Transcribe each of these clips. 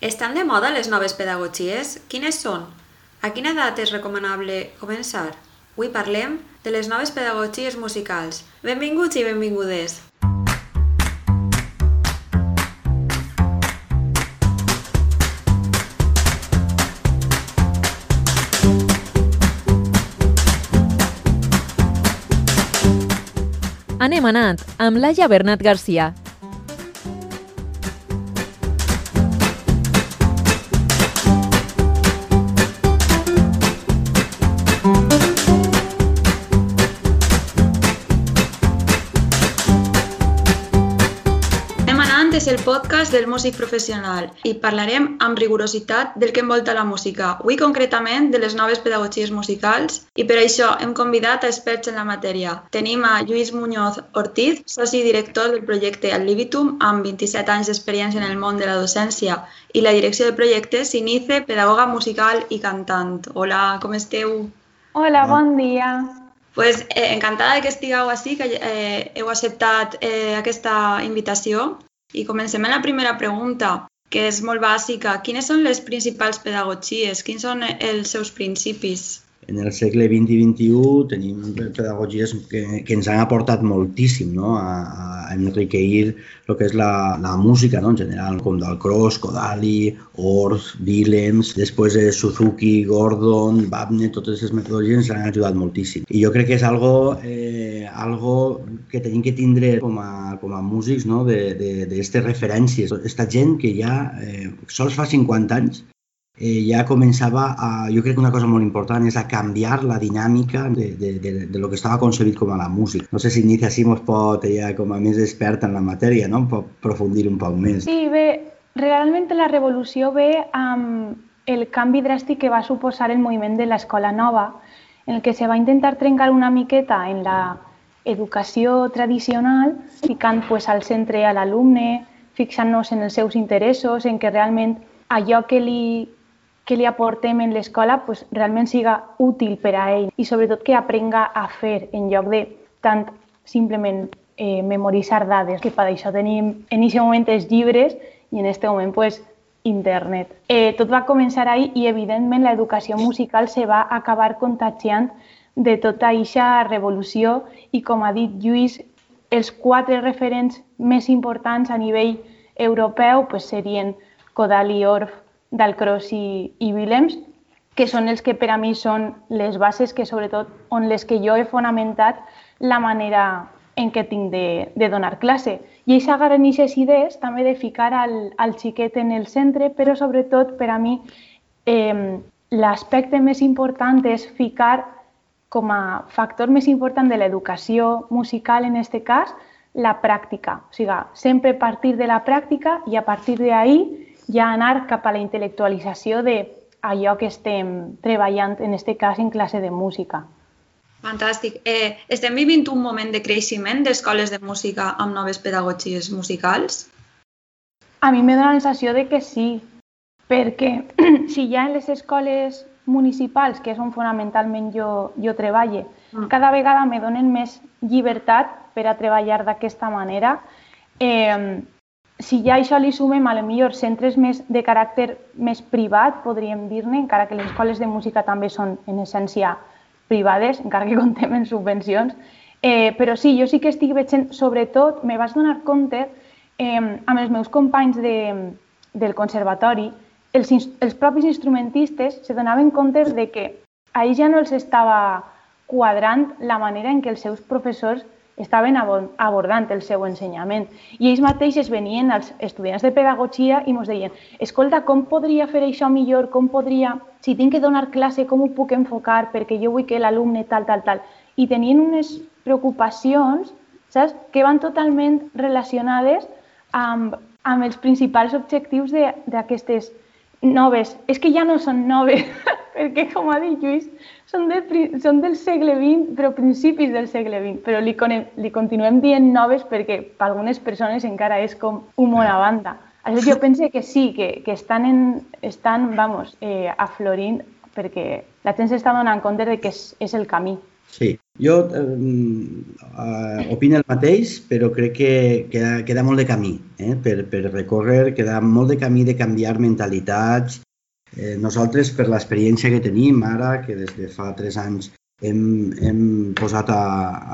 Estan de moda les noves pedagogies? Quines són? A quina edat és recomanable començar? Avui parlem de les noves pedagogies musicals. Benvinguts i benvingudes! Anem anant amb Laia Bernat Garcia. Podcast del músic professional i parlarem amb rigorositat del que envolta la música, avui concretament de les noves pedagogies musicals i per això hem convidat a experts en la matèria. Tenim a Lluís Muñoz Ortiz, soci director del projecte Al Libitum, amb 27 anys d'experiència en el món de la docència i la direcció del projecte Sinice, pedagoga musical i cantant. Hola, com esteu? Hola, bon dia. Pues, eh, encantada que estigueu així, que eh, heu acceptat eh, aquesta invitació. I comencem amb la primera pregunta, que és molt bàsica. Quines són les principals pedagogies? Quins són els seus principis? En el segle XX i XXI tenim pedagogies que, que ens han aportat moltíssim no? a, a enriquir el que és la, la música no? en general, com Dalcross, Kodali, Orff, Willems, després de Suzuki, Gordon, Babne, totes aquestes metodologies ens han ajudat moltíssim. I jo crec que és algo, eh, algo que tenim que tindre com a, com a músics no? d'aquestes referències. Esta gent que ja eh, sols fa 50 anys eh, ja començava a, jo crec que una cosa molt important és a canviar la dinàmica de, de, de, de lo que estava concebit com a la música. No sé si Inicia sí mos pot, ja com a més experta en la matèria, no? pot profundir un poc més. Sí, bé, realment la revolució ve amb el canvi dràstic que va suposar el moviment de l'escola nova, en el que se va intentar trencar una miqueta en la educació tradicional, ficant pues, al centre a l'alumne, fixant-nos en els seus interessos, en que realment allò que li que li aportem en l'escola pues, realment siga útil per a ell i sobretot que aprenga a fer en lloc de tant simplement eh, memoritzar dades, que per això tenim en aquest moment els llibres i en aquest moment pues, internet. Eh, tot va començar ahir i evidentment l'educació musical se va acabar contagiant de tota aquesta revolució i com ha dit Lluís, els quatre referents més importants a nivell europeu pues, serien Kodali, Orff, Dalcross i, i Willems, que són els que per a mi són les bases que sobretot on les que jo he fonamentat la manera en què tinc de, de donar classe. I això agarren aquestes idees també de ficar al, al xiquet en el centre, però sobretot per a mi eh, l'aspecte més important és ficar com a factor més important de l'educació musical en aquest cas, la pràctica. O sigui, sempre partir de la pràctica i a partir d'ahir ja anar cap a la intel·lectualització de allò que estem treballant, en aquest cas, en classe de música. Fantàstic. Eh, estem vivint un moment de creixement d'escoles de música amb noves pedagogies musicals? A mi me dona la sensació de que sí, perquè si ja en les escoles municipals, que és on fonamentalment jo, jo treballe, mm. cada vegada me donen més llibertat per a treballar d'aquesta manera, eh, si ja això li sumem a lo millor centres més de caràcter més privat, podríem dir-ne, encara que les escoles de música també són en essència privades, encara que contem en subvencions, eh, però sí, jo sí que estic veient, sobretot, me vaig donar compte eh, amb els meus companys de, del conservatori, els, els propis instrumentistes se donaven compte de que a ells ja no els estava quadrant la manera en què els seus professors estaven abordant el seu ensenyament. I ells mateixos venien als estudiants de pedagogia i ens deien escolta, com podria fer això millor? Com podria, si tinc que donar classe, com ho puc enfocar? Perquè jo vull que l'alumne tal, tal, tal. I tenien unes preocupacions saps? que van totalment relacionades amb, amb els principals objectius d'aquestes noves. És que ja no són noves, perquè, com ha dit Lluís, són, de, són del segle XX, però principis del segle XX, però li, li continuem dient noves perquè per algunes persones encara és com humor a banda. Això jo penso que sí, que, que estan, en, estan vamos, eh, aflorint perquè la gent s'està donant compte de que és, és el camí. Sí, Jo eh, eh, opino el mateix, però crec que queda, queda molt de camí eh, per, per recórrer, queda molt de camí de canviar mentalitats. Eh, nosaltres, per l'experiència que tenim ara, que des de fa tres anys hem, hem posat a,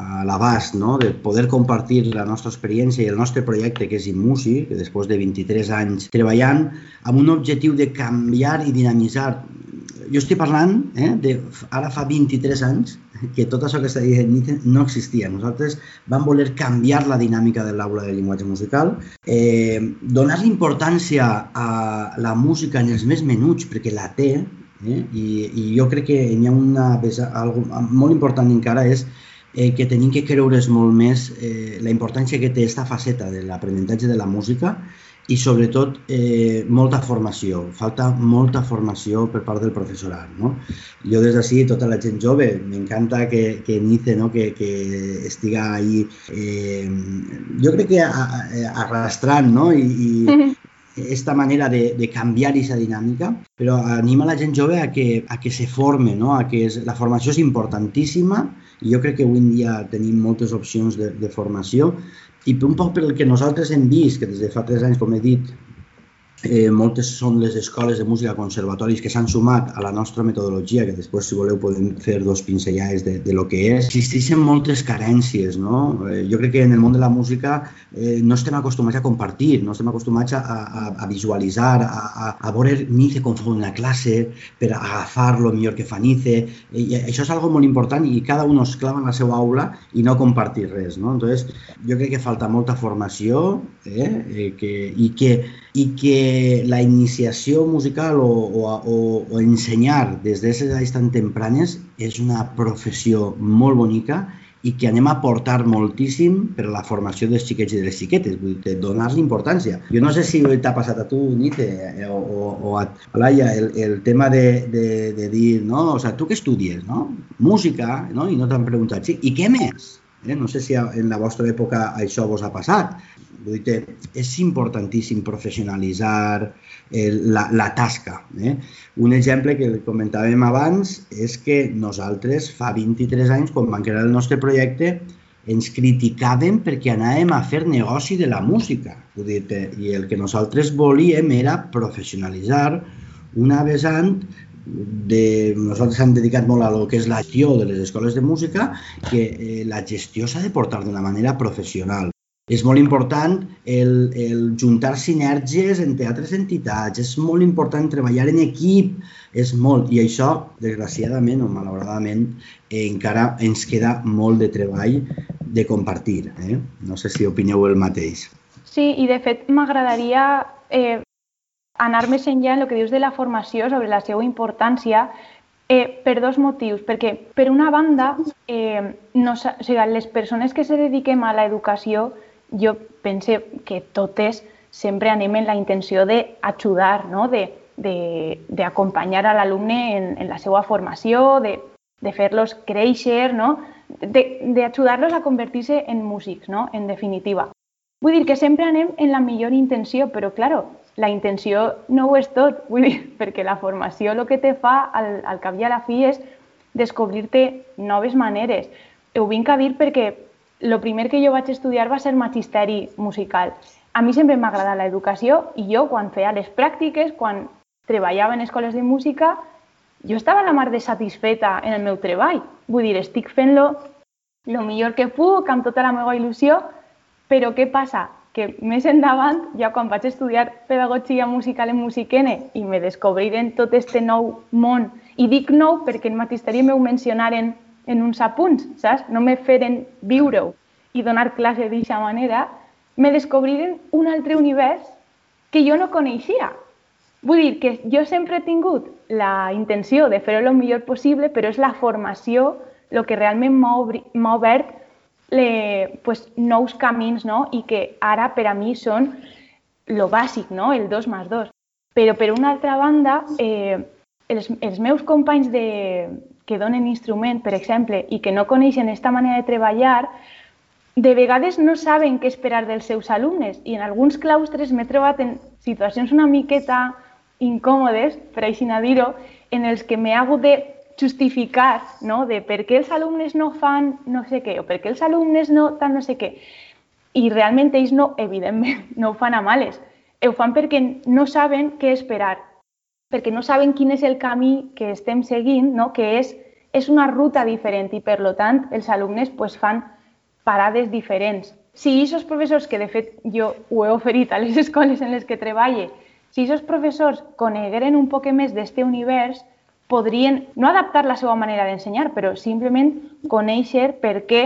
a l'abast no? de poder compartir la nostra experiència i el nostre projecte, que és Immusi, que després de 23 anys treballant, amb un objectiu de canviar i dinamitzar jo estic parlant eh, de ara fa 23 anys que tot això que està Nietzsche no existia. Nosaltres vam voler canviar la dinàmica de l'aula de llenguatge musical, eh, donar importància a la música en els més menuts, perquè la té, eh, i, i jo crec que hi ha una algo molt important encara és eh, que tenim que creure's molt més eh, la importància que té aquesta faceta de l'aprenentatge de la música i sobretot eh, molta formació, falta molta formació per part del professorat. No? Jo des d'ací, tota la gent jove, m'encanta que, que Nice no? que, que estiga ahí, eh, jo crec que a, arrastrant no? I, i esta manera de, de canviar aquesta dinàmica, però anima la gent jove a que, a que se forme, no? a que és, la formació és importantíssima i jo crec que avui en dia tenim moltes opcions de, de formació i un poc pel que nosaltres hem vist, que des de fa tres anys, com he dit, Eh, moltes són les escoles de música conservatoris que s'han sumat a la nostra metodologia, que després, si voleu, podem fer dos pinzellades de, de lo que és. Existeixen moltes carències, no? Eh, jo crec que en el món de la música eh, no estem acostumats a compartir, no estem acostumats a, a, a visualitzar, a, a, a veure Nice com fa una classe, per agafar lo millor que fa Nice. I això és algo molt important i cada un es clava en la seva aula i no compartir res, no? Entonces, jo crec que falta molta formació eh? Eh, que, i que i que la iniciació musical o, o, o, ensenyar des d'aquestes edats tan tempranes és una professió molt bonica i que anem a portar moltíssim per a la formació dels xiquets i de les xiquetes, vull dir, donar-li importància. Jo no sé si t'ha passat a tu, Nite, eh, o, o, o a Laia, el, el tema de, de, de dir, no, o sea, tu què estudies, no? Música, no? I no t'han preguntat, sí, i què més? Eh? No sé si en la vostra època això vos ha passat, Vull dir, és importantíssim professionalitzar el, la, la tasca. Eh? Un exemple que comentàvem abans és que nosaltres fa 23 anys, quan vam crear el nostre projecte, ens criticàvem perquè anàvem a fer negoci de la música. Vull dir, I el que nosaltres volíem era professionalitzar una vessant de, nosaltres hem dedicat molt a lo que és la gestió de les escoles de música, que eh, la gestió s'ha de portar d'una manera professional. És molt important el, el juntar sinergies entre altres entitats, és molt important treballar en equip, és molt, i això, desgraciadament o malauradament, eh, encara ens queda molt de treball de compartir. Eh? No sé si opineu el mateix. Sí, i de fet m'agradaria eh, anar més enllà en el que dius de la formació sobre la seva importància eh, per dos motius. Perquè, per una banda, eh, no, o sigui, les persones que se dediquem a l'educació jo pense que totes sempre anem en la intenció d'ajudar, no? d'acompanyar a l'alumne en, en la seva formació, de, de fer-los créixer, no? d'ajudar-los a convertir-se en músics, no? en definitiva. Vull dir que sempre anem en la millor intenció, però, claro, la intenció no ho és tot, vull dir, perquè la formació el que te fa al, al cap i a la fi és descobrir-te noves maneres. Ho vinc a dir perquè el primer que jo vaig estudiar va ser magisteri musical. A mi sempre m'ha agradat l'educació i jo, quan feia les pràctiques, quan treballava en escoles de música, jo estava la mar de satisfeta en el meu treball. Vull dir, estic fent-lo el millor que puc, amb tota la meva il·lusió, però què passa? Que més endavant, ja quan vaig estudiar pedagogia musical en Musiquene i me descobriren tot este nou món, i dic nou perquè en magisteri m'ho mencionaren en uns apunts, saps? No me feren viure-ho i donar classe d'aquesta manera, me descobriren un altre univers que jo no coneixia. Vull dir que jo sempre he tingut la intenció de fer-ho el millor possible, però és la formació el que realment m'ha obert le, pues, nous camins no? i que ara per a mi són lo bàsic, no? el 2 més 2. Però per una altra banda, eh, els, els meus companys de, que donen instrument, per exemple, i que no coneixen aquesta manera de treballar, de vegades no saben què esperar dels seus alumnes i en alguns claustres m'he trobat en situacions una miqueta incòmodes, per així dir-ho, en els que m'he hagut de justificar no? de per què els alumnes no fan no sé què o per què els alumnes no tal no sé què. I realment ells no, evidentment, no ho fan a males. Ho fan perquè no saben què esperar, perquè no saben quin és el camí que estem seguint, no? que és, és una ruta diferent i, per tant, els alumnes pues, fan parades diferents. Si aquests professors, que de fet jo ho he oferit a les escoles en les que treballe, si aquests professors conegueren un poc més d'este univers, podrien no adaptar la seva manera d'ensenyar, però simplement conèixer per què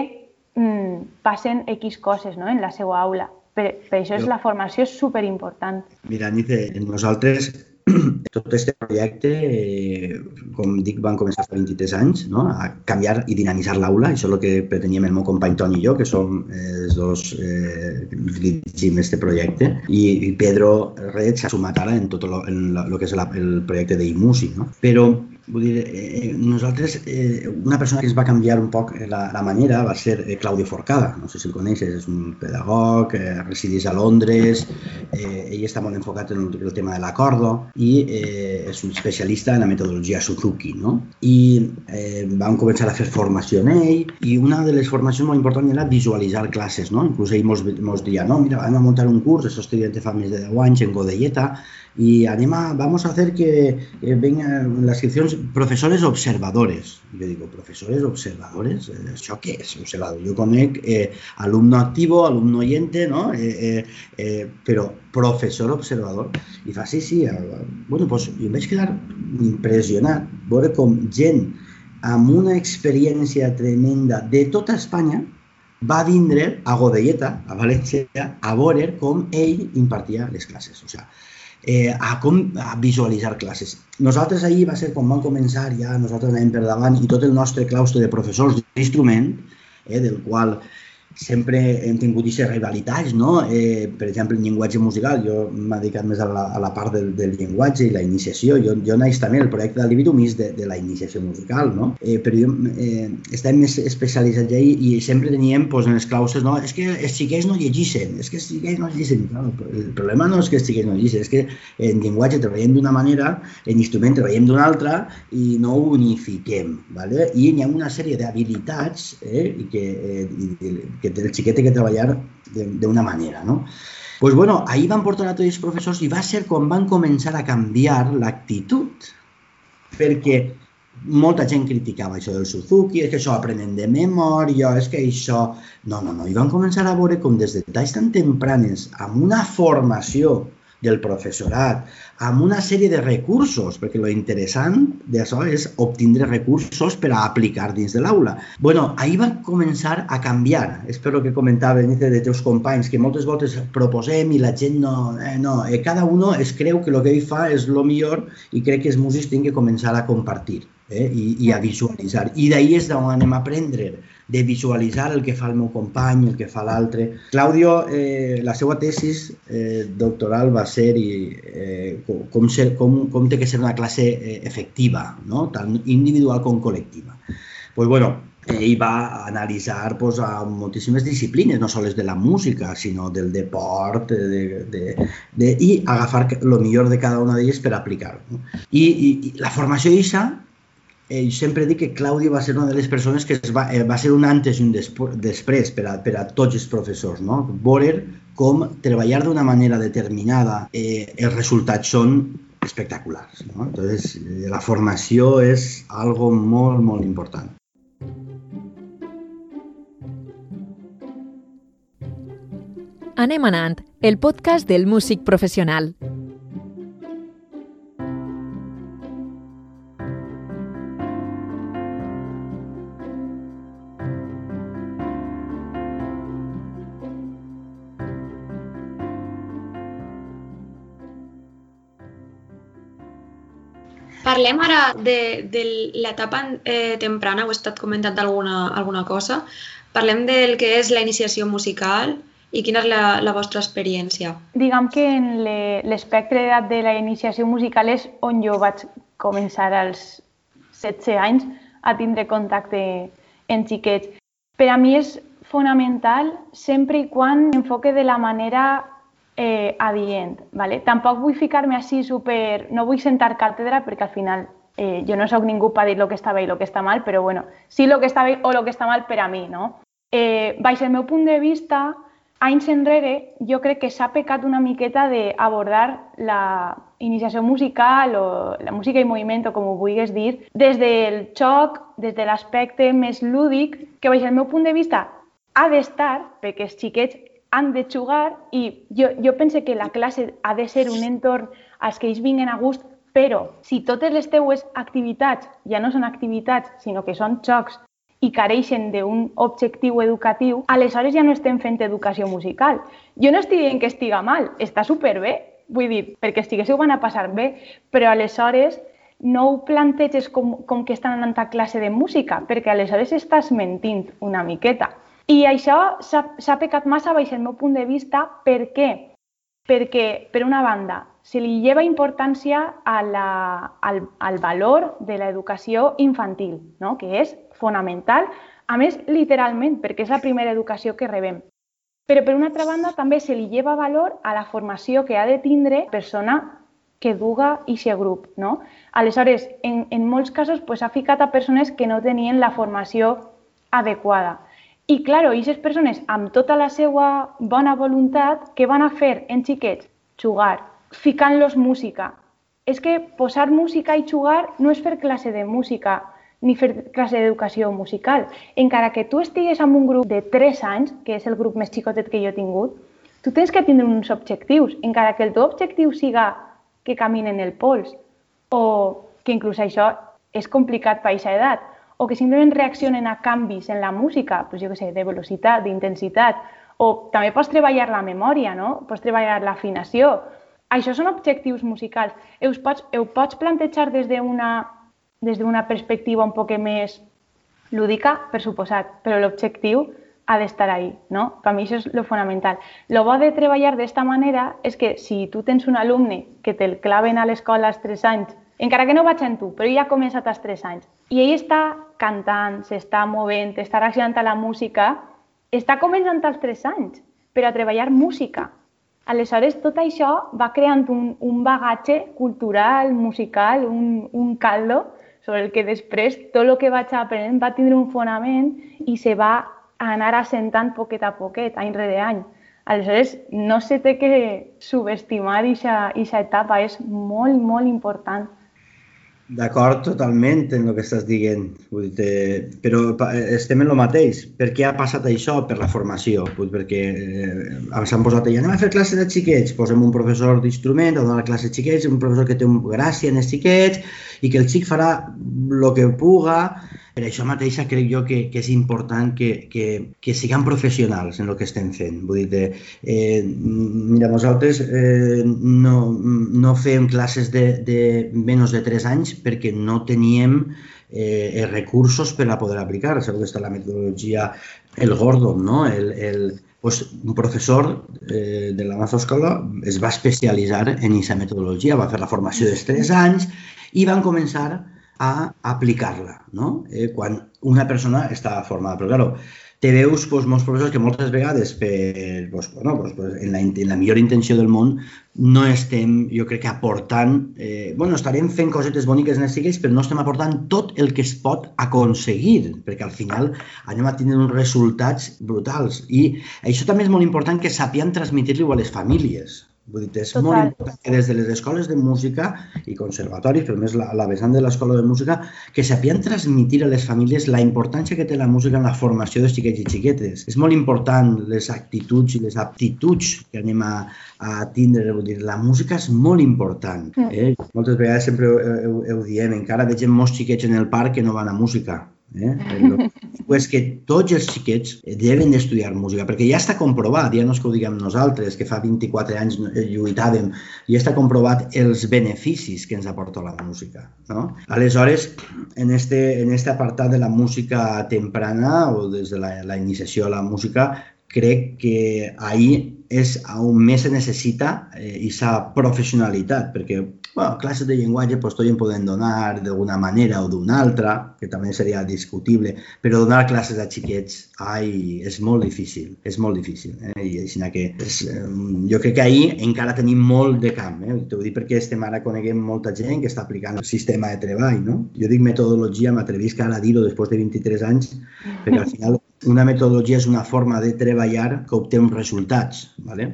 mm, passen X coses no? en la seva aula. Per, per això és la formació és superimportant. Mira, Nice, nosaltres tot aquest projecte, eh, com dic, van començar fa 23 anys no? a canviar i dinamitzar l'aula. Això és el que preteníem el meu company Toni i jo, que som eh, els dos eh, dirigim aquest projecte. I, Pedro Red s'ha sumat ara en tot el que és la, el projecte d'IMUSI. No? Però Vull dir, eh, nosaltres, eh, una persona que ens va canviar un poc la, la manera va ser eh, Claudio Forcada. No sé si el coneixes, és un pedagog, eh, resideix a Londres, eh, ell està molt enfocat en el, el tema de l'acordo i eh, és un especialista en la metodologia Suzuki. No? I eh, vam començar a fer formació en ell i una de les formacions molt importants era visualitzar classes. No? Inclús ell mos, mos deia, no, mira, vam muntar un curs, això estudiant fa més de 10 anys en Godelleta, y anima, vamos a hacer que, que vengan las inscripciones profesores observadores. Yo digo, profesores observadores, eh, ¿eso qué es? Observador. Yo conec eh, alumno activo, alumno oyente, ¿no? Eh, eh, eh, però professor observador. I fa, sí, sí, bueno, doncs jo em vaig quedar impressionat veure com gent amb una experiència tremenda de tota Espanya va vindre a Godelleta, a València, a veure com ell impartia les classes. O sigui, eh, a com a visualitzar classes. Nosaltres ahir va ser quan vam començar ja, nosaltres anem per davant i tot el nostre claustre de professors d'instrument, eh, del qual sempre hem tingut aquestes rivalitats, no? Eh, per exemple, el llenguatge musical, jo m'he dedicat més a la, a la part del, del llenguatge i la iniciació. Jo, jo naix també el projecte de Libitum és de, de la iniciació musical, no? Eh, però jo eh, estàvem més especialitzats allà i, sempre teníem pues, en les claustres, no? És que els xiquets no llegissin, és que els xiquets no llegissin. No, el problema no és que els xiquets no llegissin, és que en llenguatge treballem d'una manera, en instrument treballem d'una altra i no ho unifiquem, ¿vale? I hi ha una sèrie d'habilitats eh, que, eh, que el xiquet té que treballar d'una manera, no? pues bueno, ahir van portar a tots els professors i va ser quan van començar a canviar l'actitud, perquè molta gent criticava això del Suzuki, és que això aprenen de memòria, és que això... No, no, no, i van començar a veure com des de detalls tan tempranes, amb una formació del professorat, amb una sèrie de recursos, perquè lo interessant d'això és obtindre recursos per a aplicar dins de l'aula. bueno, ahir va començar a canviar. Per que comentava Nice de teus companys, que moltes voltes proposem i la gent no... Eh, no eh, cada uno es creu que el que ell fa és el millor i crec que els músics tenen que començar a compartir eh, i, i a visualitzar. I d'ahir és d'on anem a aprendre de visualitzar el que fa el meu company, el que fa l'altre. Claudio, eh, la seva tesis eh, doctoral va ser i, eh, com, ser, com, com té que ser una classe eh, efectiva, no? tant individual com col·lectiva. pues bueno, ell va analitzar pues, a moltíssimes disciplines, no sols de la música, sinó del deport, de, de, de, i agafar el millor de cada una d'elles per aplicar-ho. I, i, I la formació d'Ixa eh, sempre dic que Claudio va ser una de les persones que es va, eh, va ser un antes i un després per a, per a tots els professors, no? Veure com treballar d'una manera determinada eh, els resultats són espectaculars. No? Entonces, eh, la formació és algo molt, molt important. Anem anant, el podcast del músic professional. Parlem ara de, de l'etapa eh, temprana, ho he estat comentant alguna, alguna cosa. Parlem del que és la iniciació musical i quina és la, la vostra experiència. Diguem que en l'espectre d'edat de la iniciació musical és on jo vaig començar als 16 anys a tindre contacte amb xiquets. Per a mi és fonamental sempre i quan enfoque de la manera eh, adient. ¿vale? Tampoc vull ficar-me així super... No vull sentar càtedra perquè al final Eh, jo no sóc ningú per dir el que està bé i el que està mal, però bueno, sí el que està bé o el que està mal per a mi, no? Eh, baix el meu de vista, anys enrere jo crec que s'ha pecat una miqueta d'abordar la iniciació musical o la música i moviment, o com ho vulguis dir, des del xoc, des de l'aspecte més que baix el meu punt de vista ha d'estar, perquè els xiquets han de jugar i jo, jo penso que la classe ha de ser un entorn als que ells vinguen a gust, però si totes les teues activitats ja no són activitats, sinó que són xocs i careixen d'un objectiu educatiu, aleshores ja no estem fent educació musical. Jo no estic dient que estiga mal, està superbé, vull dir, perquè estiguéssiu van a passar bé, però aleshores no ho planteges com, com que estan anant a classe de música, perquè aleshores estàs mentint una miqueta. I això s'ha pecat massa baix el meu punt de vista. Per què? Perquè, per una banda, se li lleva importància a la, al, al valor de l'educació infantil, no? que és fonamental, a més, literalment, perquè és la primera educació que rebem. Però, per una altra banda, també se li lleva valor a la formació que ha de tindre persona que duga aquest grup. No? Aleshores, en, en molts casos pues, ficat a persones que no tenien la formació adequada. I, clar, aquestes persones, amb tota la seva bona voluntat, què van a fer en xiquets? Jugar, ficant-los música. És que posar música i jugar no és fer classe de música, ni fer classe d'educació musical. Encara que tu estigues en un grup de 3 anys, que és el grup més xicotet que jo he tingut, tu tens que tindre uns objectius, encara que el teu objectiu siga que caminen el pols, o que inclús això és complicat per aquesta edat, o que simplement reaccionen a canvis en la música, doncs jo què sé, de velocitat, d'intensitat, o també pots treballar la memòria, no? pots treballar l'afinació. Això són objectius musicals. Ho pots, ho pots plantejar des d'una des d'una perspectiva un poc més lúdica, per suposat, però l'objectiu ha d'estar ahí, no? Per mi això és lo fonamental. Lo bo de treballar d'esta manera és que si tu tens un alumne que te'l claven a l'escola als 3 anys, encara que no vaig en tu, però ja ha començat als 3 anys, i ell està cantant, s'està movent, està reaccionant a la música, està començant als 3 anys, però a treballar música. Aleshores, tot això va creant un, un bagatge cultural, musical, un, un caldo, sobre el que després tot el que vaig aprenent va tindre un fonament i se va anar assentant poquet a poquet, any rere any. Aleshores, no se té que subestimar aquesta etapa, és molt, molt important. D'acord totalment en el que estàs dient, vull dir, però estem en el mateix. Per què ha passat això? Per la formació. Vull, perquè eh, s'han posat allà, anem a fer classe de xiquets, posem un professor d'instrument a donar classe de xiquets, un professor que té un gràcia en els xiquets i que el xic farà el que puga, per això mateixa crec jo que, que és important que, que, que siguem professionals en el que estem fent. Vull dir, eh, mira, nosaltres eh, no, no fem classes de, de menys de 3 anys perquè no teníem eh, recursos per a poder aplicar. Sabeu que està la metodologia, el Gordon, no? el, el, pues, un professor eh, de la nostra escola es va especialitzar en aquesta metodologia, va fer la formació dels 3 anys i van començar a aplicar-la, no? Eh, quan una persona està formada. Però, claro, te veus doncs, molts professors que moltes vegades, per, doncs, bueno, doncs, en, la, en la millor intenció del món, no estem, jo crec que aportant, eh, bueno, estarem fent cosetes boniques en els cicles, però no estem aportant tot el que es pot aconseguir, perquè al final anem a tenir uns resultats brutals. I això també és molt important que sapien transmitir-li a les famílies. Vull dir, és Total. molt important que des de les escoles de música i conservatoris, però més la, la vessant de l'escola de música, que sapien transmitir a les famílies la importància que té la música en la formació dels xiquets i xiquetes. És molt important les actituds i les aptituds que anem a, a tindre. Vull dir, la música és molt important. Mm. Eh? Moltes vegades sempre ho, ho, ho diem, encara vegem molts xiquets en el parc que no van a música Eh? pues que tots els xiquets deuen d'estudiar música, perquè ja està comprovat, ja no és que ho diguem nosaltres, que fa 24 anys lluitàvem, ja està comprovat els beneficis que ens aporta la música. No? Aleshores, en este, en este apartat de la música temprana o des de la, la iniciació a la música, crec que ahir és on més se necessita eh, aquesta professionalitat, perquè Bueno, classes de llenguatge pues, tots en poden donar d'alguna manera o d'una altra, que també seria discutible, però donar classes a xiquets, ai, és molt difícil, és molt difícil. Eh? I així que és, jo crec que ahir encara tenim molt de camp. Eh? T'ho dic perquè estem ara coneguem molta gent que està aplicant el sistema de treball. No? Jo dic metodologia, m'atrevisc ara a dir-ho després de 23 anys, perquè al final una metodologia és una forma de treballar que obté uns resultats. ¿vale?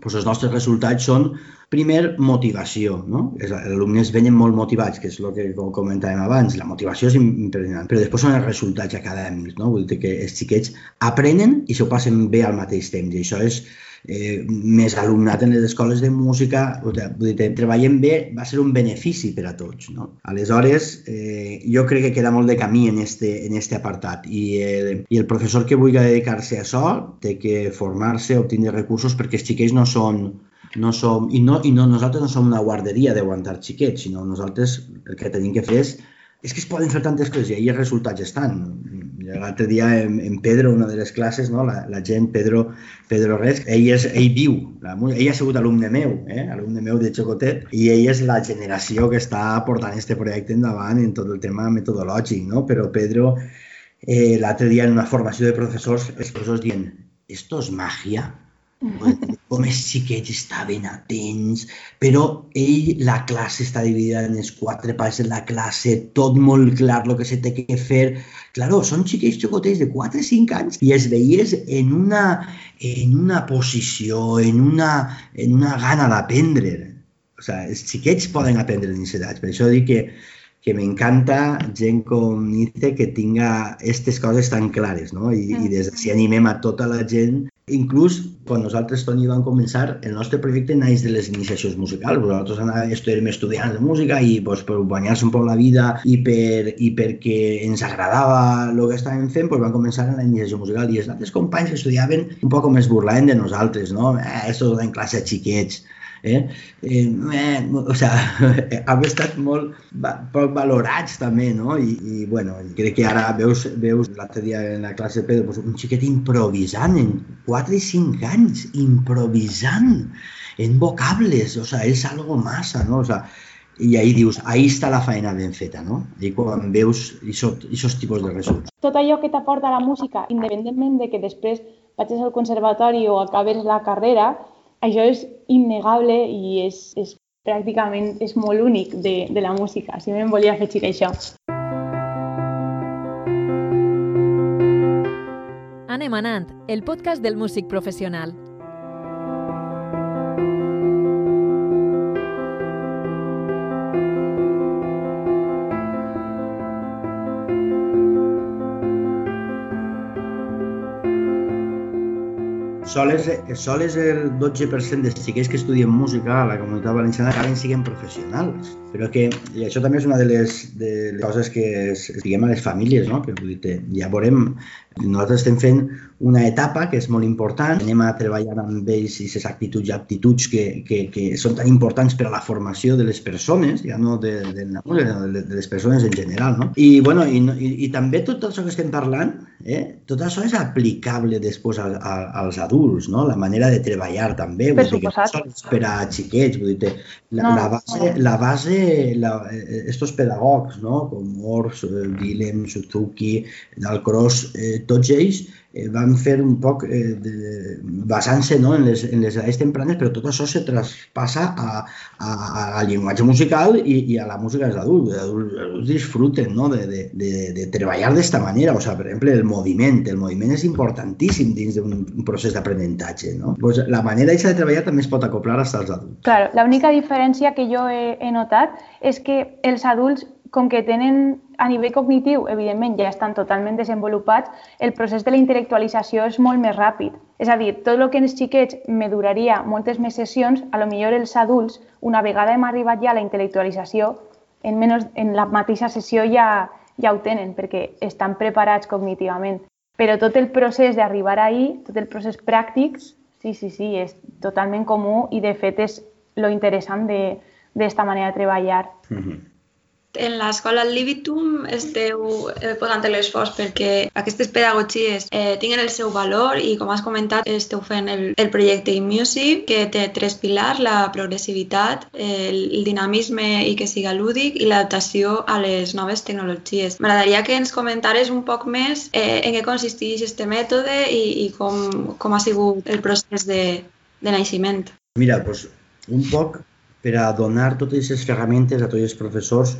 Pues els nostres resultats són Primer, motivació. No? Els alumnes venen molt motivats, que és el que comentàvem abans. La motivació és impressionant, però després són els resultats acadèmics. No? Vull dir que els xiquets aprenen i s'ho passen bé al mateix temps. I això és eh, més alumnat en les escoles de música. Vull dir, treballem bé, va ser un benefici per a tots. No? Aleshores, eh, jo crec que queda molt de camí en este, en este apartat i, eh, i el professor que vulgui dedicar-se a això té que formar-se, obtenir recursos perquè els xiquets no són no som, i, no, i no, nosaltres no som una guarderia d'aguantar xiquets, sinó nosaltres el que tenim que fer és és que es poden fer tantes coses i ahir els resultats estan. L'altre dia en, en Pedro, una de les classes, no? la, la gent, Pedro, Pedro Res, ell, és, ell viu, la, ell ha sigut alumne meu, eh? alumne meu de Xocotet, i ell és la generació que està portant aquest projecte endavant en tot el tema metodològic, no? però Pedro, eh, l'altre dia en una formació de professors, els professors dient, ¿esto es magia? com els xiquets estaven atents, però ell, la classe està dividida en els quatre parts de la classe, tot molt clar el que se té que fer. Claro, són xiquets xocotets de 4 o 5 anys i es veies en una, en una posició, en una, en una gana d'aprendre. O sigui, els xiquets poden aprendre en edat. Per això dic que que m'encanta gent com Nice que tinga aquestes coses tan clares, no? I, i des d'ací animem a tota la gent Inclús, quan nosaltres, Toni, vam començar, el nostre projecte naix de les iniciacions musicals. Nosaltres anàvem, érem estudiants de música i pues, per guanyar-se un poc la vida i, per, i perquè ens agradava el que estàvem fent, pues, vam començar en la iniciació musical. I els altres companys que estudiaven un poc com es burlaven de nosaltres, no? Eh, esto en classe xiquets Eh? Eh, eh, o sea, hem estat molt poc valorats també, no? I, i bueno, crec que ara veus, veus l'altre dia en la classe de Pedro, pues, un xiquet improvisant en 4 i 5 anys, improvisant en vocables, o sea, és algo massa, no? O sea, i ahí dius, ahí està la feina ben feta, no? I quan veus aquests tipus de resultats. Tot allò que t'aporta la música, independentment de que després vagis al conservatori o acabes la carrera, això és innegable i és, és pràcticament és molt únic de, de la música. Si me'n volia afegir això. Anem anant, el podcast del músic professional. Sols, sols el 12% dels xiquets que estudien música a la comunitat valenciana acaben siguent professionals. Però que i això també és una de les, de les coses que es, diguem a les famílies, no? que vull dir, ja veurem, nosaltres estem fent una etapa que és molt important, anem a treballar amb ells i aquestes actituds i aptituds que, que, que són tan importants per a la formació de les persones, ja no de, de, de, de les persones en general. No? I, bueno, i, i, i també tot això que estem parlant, eh, tot això és aplicable després a, a, als adults, no? la manera de treballar també, per vull dir, que no per a xiquets, vull dir, la, no, la base, la base la, eh, estos pedagogs, no? com Ors, Willem, Suzuki, Dalcross, eh, tots ells eh, van fer un poc eh, basant-se no, en, les, en les edats tempranes, però tot això se traspassa a, a, al llenguatge musical i, i a la música dels adults. Els adults disfruten no, de, de, de, de treballar d'esta manera. O sigui, per exemple, el moviment. El moviment és importantíssim dins d'un procés d'aprenentatge. No? Pues la manera de treballar també es pot acoplar als adults. Claro, l'única diferència que jo he, he notat és que els adults com que tenen a nivell cognitiu, evidentment, ja estan totalment desenvolupats, el procés de la intel·lectualització és molt més ràpid. És a dir, tot el que els xiquets me duraria moltes més sessions, a lo millor els adults, una vegada hem arribat ja a la intel·lectualització, en, menys, en la mateixa sessió ja, ja ho tenen, perquè estan preparats cognitivament. Però tot el procés d'arribar ahí, tot el procés pràctic, sí, sí, sí, és totalment comú i de fet és lo interessant d'esta manera de treballar. Mm -hmm. En l'escola Libitum esteu eh, posant l'esforç perquè aquestes pedagogies eh, tinguin el seu valor i, com has comentat, esteu fent el, el projecte InMusic, que té tres pilars, la progressivitat, el, el dinamisme i que siga lúdic i l'adaptació a les noves tecnologies. M'agradaria que ens comentares un poc més eh, en què consisteix aquest mètode i, i com, com ha sigut el procés de, de naixement. Mira, doncs, un poc per a donar totes aquestes ferramentes a tots els professors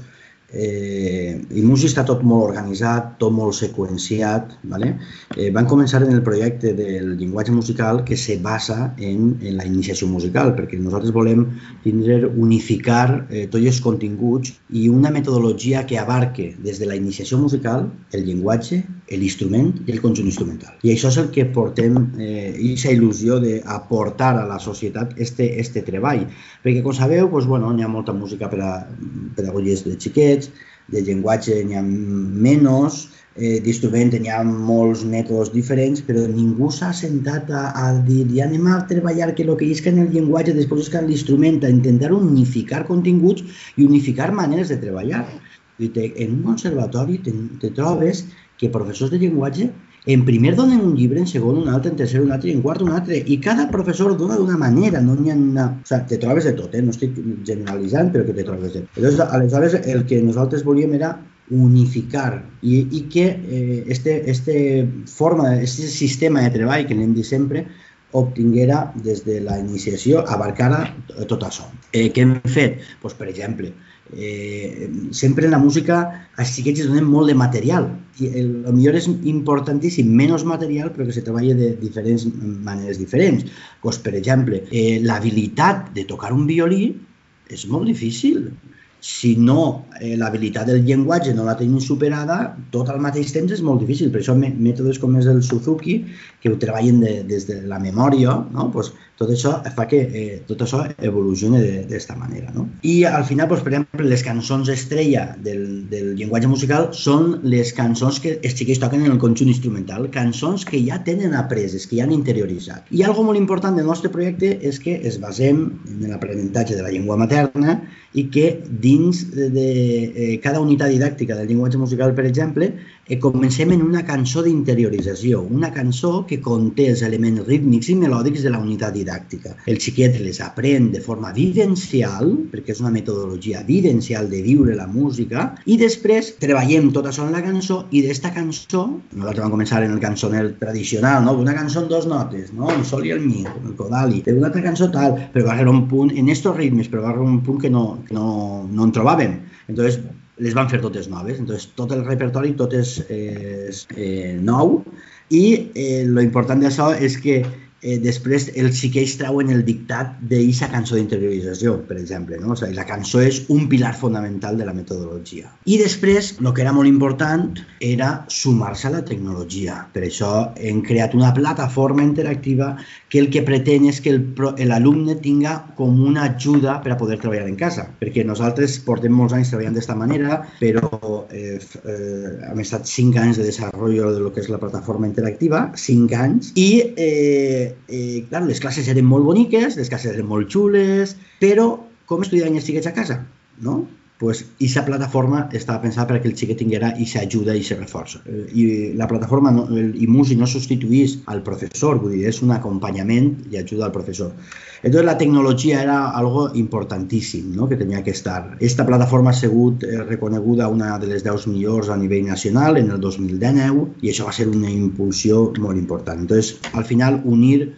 Eh, I Musi està tot molt organitzat, tot molt seqüenciat. ¿vale? Eh, van començar en el projecte del llenguatge musical que se basa en, en la iniciació musical, perquè nosaltres volem tindre, unificar eh, tots els continguts i una metodologia que abarque des de la iniciació musical el llenguatge, l'instrument i el conjunt instrumental. I això és el que portem, eh, aquesta il·lusió d'aportar a la societat este, este treball. Perquè, com sabeu, doncs, bueno, hi ha molta música per a pedagogies de xiquets, de llenguatge n'hi ha menys, eh, d'instrument n'hi ha molts mètodes diferents, però ningú s'ha sentat a, a dir ja anem a treballar que el que és que en el llenguatge, després és que en l'instrument, a intentar unificar continguts i unificar maneres de treballar. En un conservatori te, te trobes que professors de llenguatge en primer donen un llibre, en segon un altre, en tercer un altre i en quart un altre. I cada professor dona d'una manera, no n'hi ha una... O sigui, te trobes de tot, eh? no estic generalitzant, però que te trobes de tot. Llavors, aleshores, el que nosaltres volíem era unificar i, i que eh, este, este forma, este sistema de treball que l'hem dit sempre, obtinguera des de la iniciació, abarcara tot això. Eh, què hem fet? Pues, per exemple, eh, sempre en la música als xiquets es donen molt de material. I el, el millor és importantíssim, menys material, però que se treballa de diferents maneres diferents. Pues, per exemple, eh, l'habilitat de tocar un violí és molt difícil si no eh, l'habilitat del llenguatge no la tenim superada, tot al mateix temps és molt difícil. Per això mètodes com és el Suzuki, que ho treballen de, des de la memòria, no? pues, tot això fa que eh, tot això evolucioni d'aquesta manera. No? I al final, doncs, per exemple, les cançons estrella del, del llenguatge musical són les cançons que els xiquets toquen en el conjunt instrumental, cançons que ja tenen apreses, que ja han interioritzat. I algo molt important del nostre projecte és que es basem en l'aprenentatge de la llengua materna i que dins de, de eh, cada unitat didàctica del llenguatge musical, per exemple, eh, comencem en una cançó d'interiorització, una cançó que conté els elements rítmics i melòdics de la unitat didàctica. El xiquet les aprèn de forma vivencial, perquè és una metodologia vivencial de viure la música, i després treballem tot això en la cançó i d'esta cançó, nosaltres vam començar en el cançoner tradicional, no? una cançó en dos notes, no? el sol i el mi, el codali, una altra cançó tal, però va haver un punt, en estos ritmes, però va haver un punt que no, que no, no en trobàvem. Entonces, les van fer totes noves. Entonces, tot el repertori tot és, és eh, nou i eh, lo important d'això és que eh, després els xiquets treuen el dictat d'aquesta cançó d'interiorització, per exemple. No? O sigui, la cançó és un pilar fonamental de la metodologia. I després, el que era molt important era sumar-se a la tecnologia. Per això hem creat una plataforma interactiva que el que pretén és que l'alumne tinga com una ajuda per a poder treballar en casa. Perquè nosaltres portem molts anys treballant d'aquesta manera, però eh, eh, hem estat cinc anys de desenvolupament de lo que és la plataforma interactiva, cinc anys, i eh, eh, clar, les classes eren molt boniques, les classes eren molt xules, però com estudiaven els xiquets a casa? No? Pues, aquesta plataforma estava pensada perquè el xiquet tinguera aquesta ajuda i aquest reforç. Eh, I la plataforma no, el IMUSI no substituís al professor, vull dir, és un acompanyament i ajuda al professor. Entonces la tecnologia era algo importantíssim ¿no? que tenia que estar. Esta plataforma ha sigut eh, reconeguda una de les 10 millors a nivell nacional en el 2019 i això va ser una impulsió molt important. Entonces, al final, unir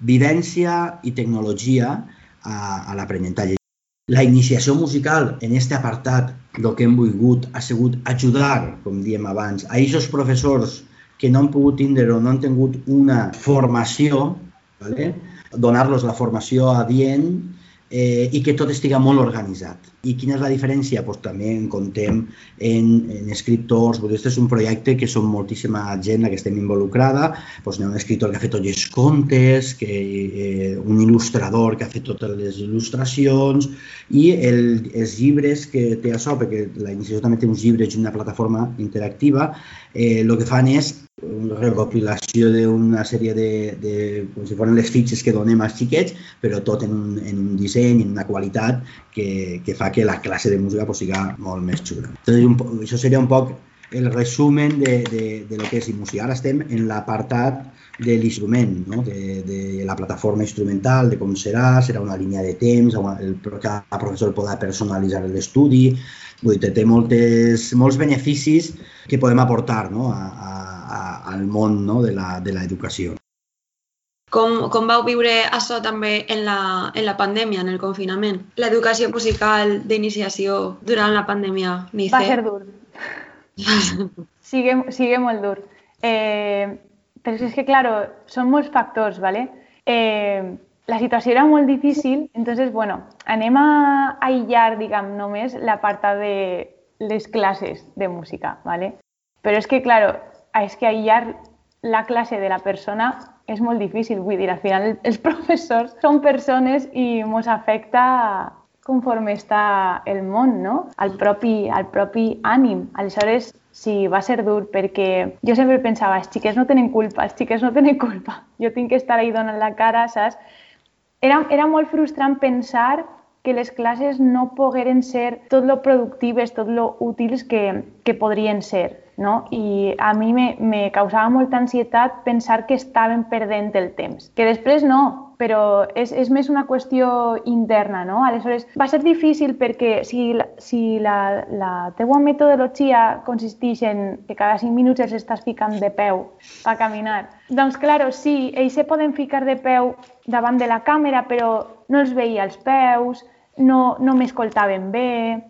vivència i tecnologia a, a l'aprenentatge. La iniciació musical en aquest apartat, el que hem volgut ha sigut ajudar, com diem abans, a aquests professors que no han pogut tindre o no han tingut una formació, ¿vale? donar-los la formació adient eh, i que tot estiga molt organitzat. I quina és la diferència? Pues, també en contem en, en escriptors, pues, este és un projecte que són moltíssima gent la que estem involucrada, pues, hi ha un escriptor que ha fet tots els contes, que, eh, un il·lustrador que ha fet totes les il·lustracions i el, els llibres que té això, perquè la iniciació també té uns llibres i una plataforma interactiva, eh, que fan és una recopilació d'una sèrie de, de, com si foren les fitxes que donem als xiquets, però tot en en un disseny, en una qualitat que, que fa que la classe de música pues, siga molt més xula. Entonces, un, això seria un poc el resumen de, de, de lo que és música. Ara estem en l'apartat de l'instrument, no? de, de la plataforma instrumental, de com serà, serà una línia de temps, el, cada professor podrà personalitzar l'estudi, vull dir, té moltes, molts beneficis que podem aportar no? a, a, al món no? de l'educació. Com, com vau viure això també en la, en la pandèmia, en el confinament? L'educació musical d'iniciació durant la pandèmia, Nice? Va ser dur. sigue, sigue molt dur. Eh, però és que, claro, són molts factors, ¿vale? Eh, la situació era molt difícil, entonces, bueno, anem a aïllar, diguem, només la part de les classes de música, ¿vale? Però és que, claro, és que aïllar la classe de la persona és molt difícil, vull dir, al final els professors són persones i ens afecta conforme està el món, no? Al propi, al propi ànim. Aleshores, sí, va ser dur perquè jo sempre pensava, els xiquets no tenen culpa, els xiquets no tenen culpa. Jo tinc que estar ahí donant la cara, saps? Era, era molt frustrant pensar que les classes no pogueren ser tot lo productives, tot lo útils que, que podrien ser. No? I a mi me, me causava molta ansietat pensar que estaven perdent el temps. Que després no, però és, és més una qüestió interna, no? Aleshores, va ser difícil perquè si, si la, la teua metodologia consisteix en que cada 5 minuts els estàs ficant de peu a caminar, doncs, claro, sí, ells se poden ficar de peu davant de la càmera, però no els veia els peus, no, no m'escoltaven bé,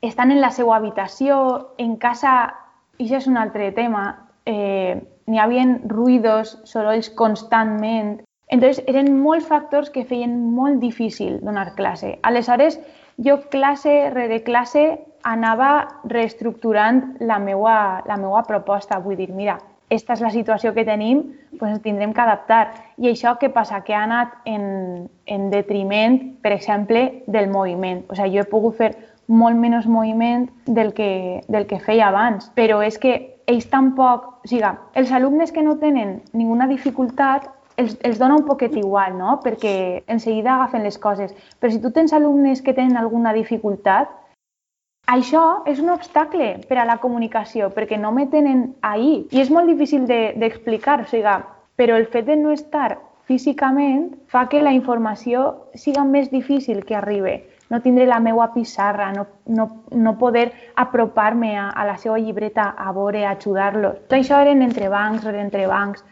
estan en la seva habitació, en casa, i això és un altre tema, eh, n'hi havia ruïdos, sorolls constantment, Entonces, eren molts factors que feien molt difícil donar classe. Aleshores, jo classe rere classe anava reestructurant la meua, la meua proposta. Vull dir, mira, esta és la situació que tenim, doncs ens tindrem que adaptar. I això què passa? Que ha anat en, en detriment, per exemple, del moviment. O sigui, jo he pogut fer molt menys moviment del que, del que feia abans, però és que ells tampoc, o sigui, els alumnes que no tenen ninguna dificultat els, els dona un poquet igual, no? perquè en seguida agafen les coses. Però si tu tens alumnes que tenen alguna dificultat, això és un obstacle per a la comunicació, perquè no me tenen ahí. I és molt difícil d'explicar, de, o sigui, però el fet de no estar físicament fa que la informació siga més difícil que arribi. No tindré la meva pissarra, no, no, no poder apropar-me a, a la seva llibreta a veure, a ajudar-los. Tot això eren entre bancs, eren entre bancs.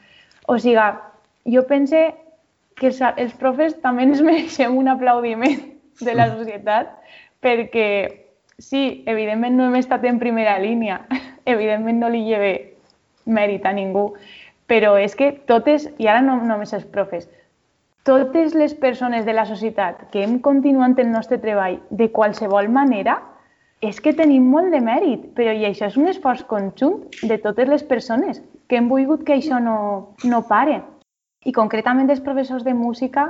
O sigui, jo pense que els, els profes també ens mereixem un aplaudiment de la societat perquè sí, evidentment no hem estat en primera línia, evidentment no li lleve mèrit a ningú, però és que totes, i ara no només els profes, totes les persones de la societat que hem continuat el nostre treball de qualsevol manera, és que tenim molt de mèrit, però i això és un esforç conjunt de totes les persones que hem volgut que això no, no pare. I concretament els professors de música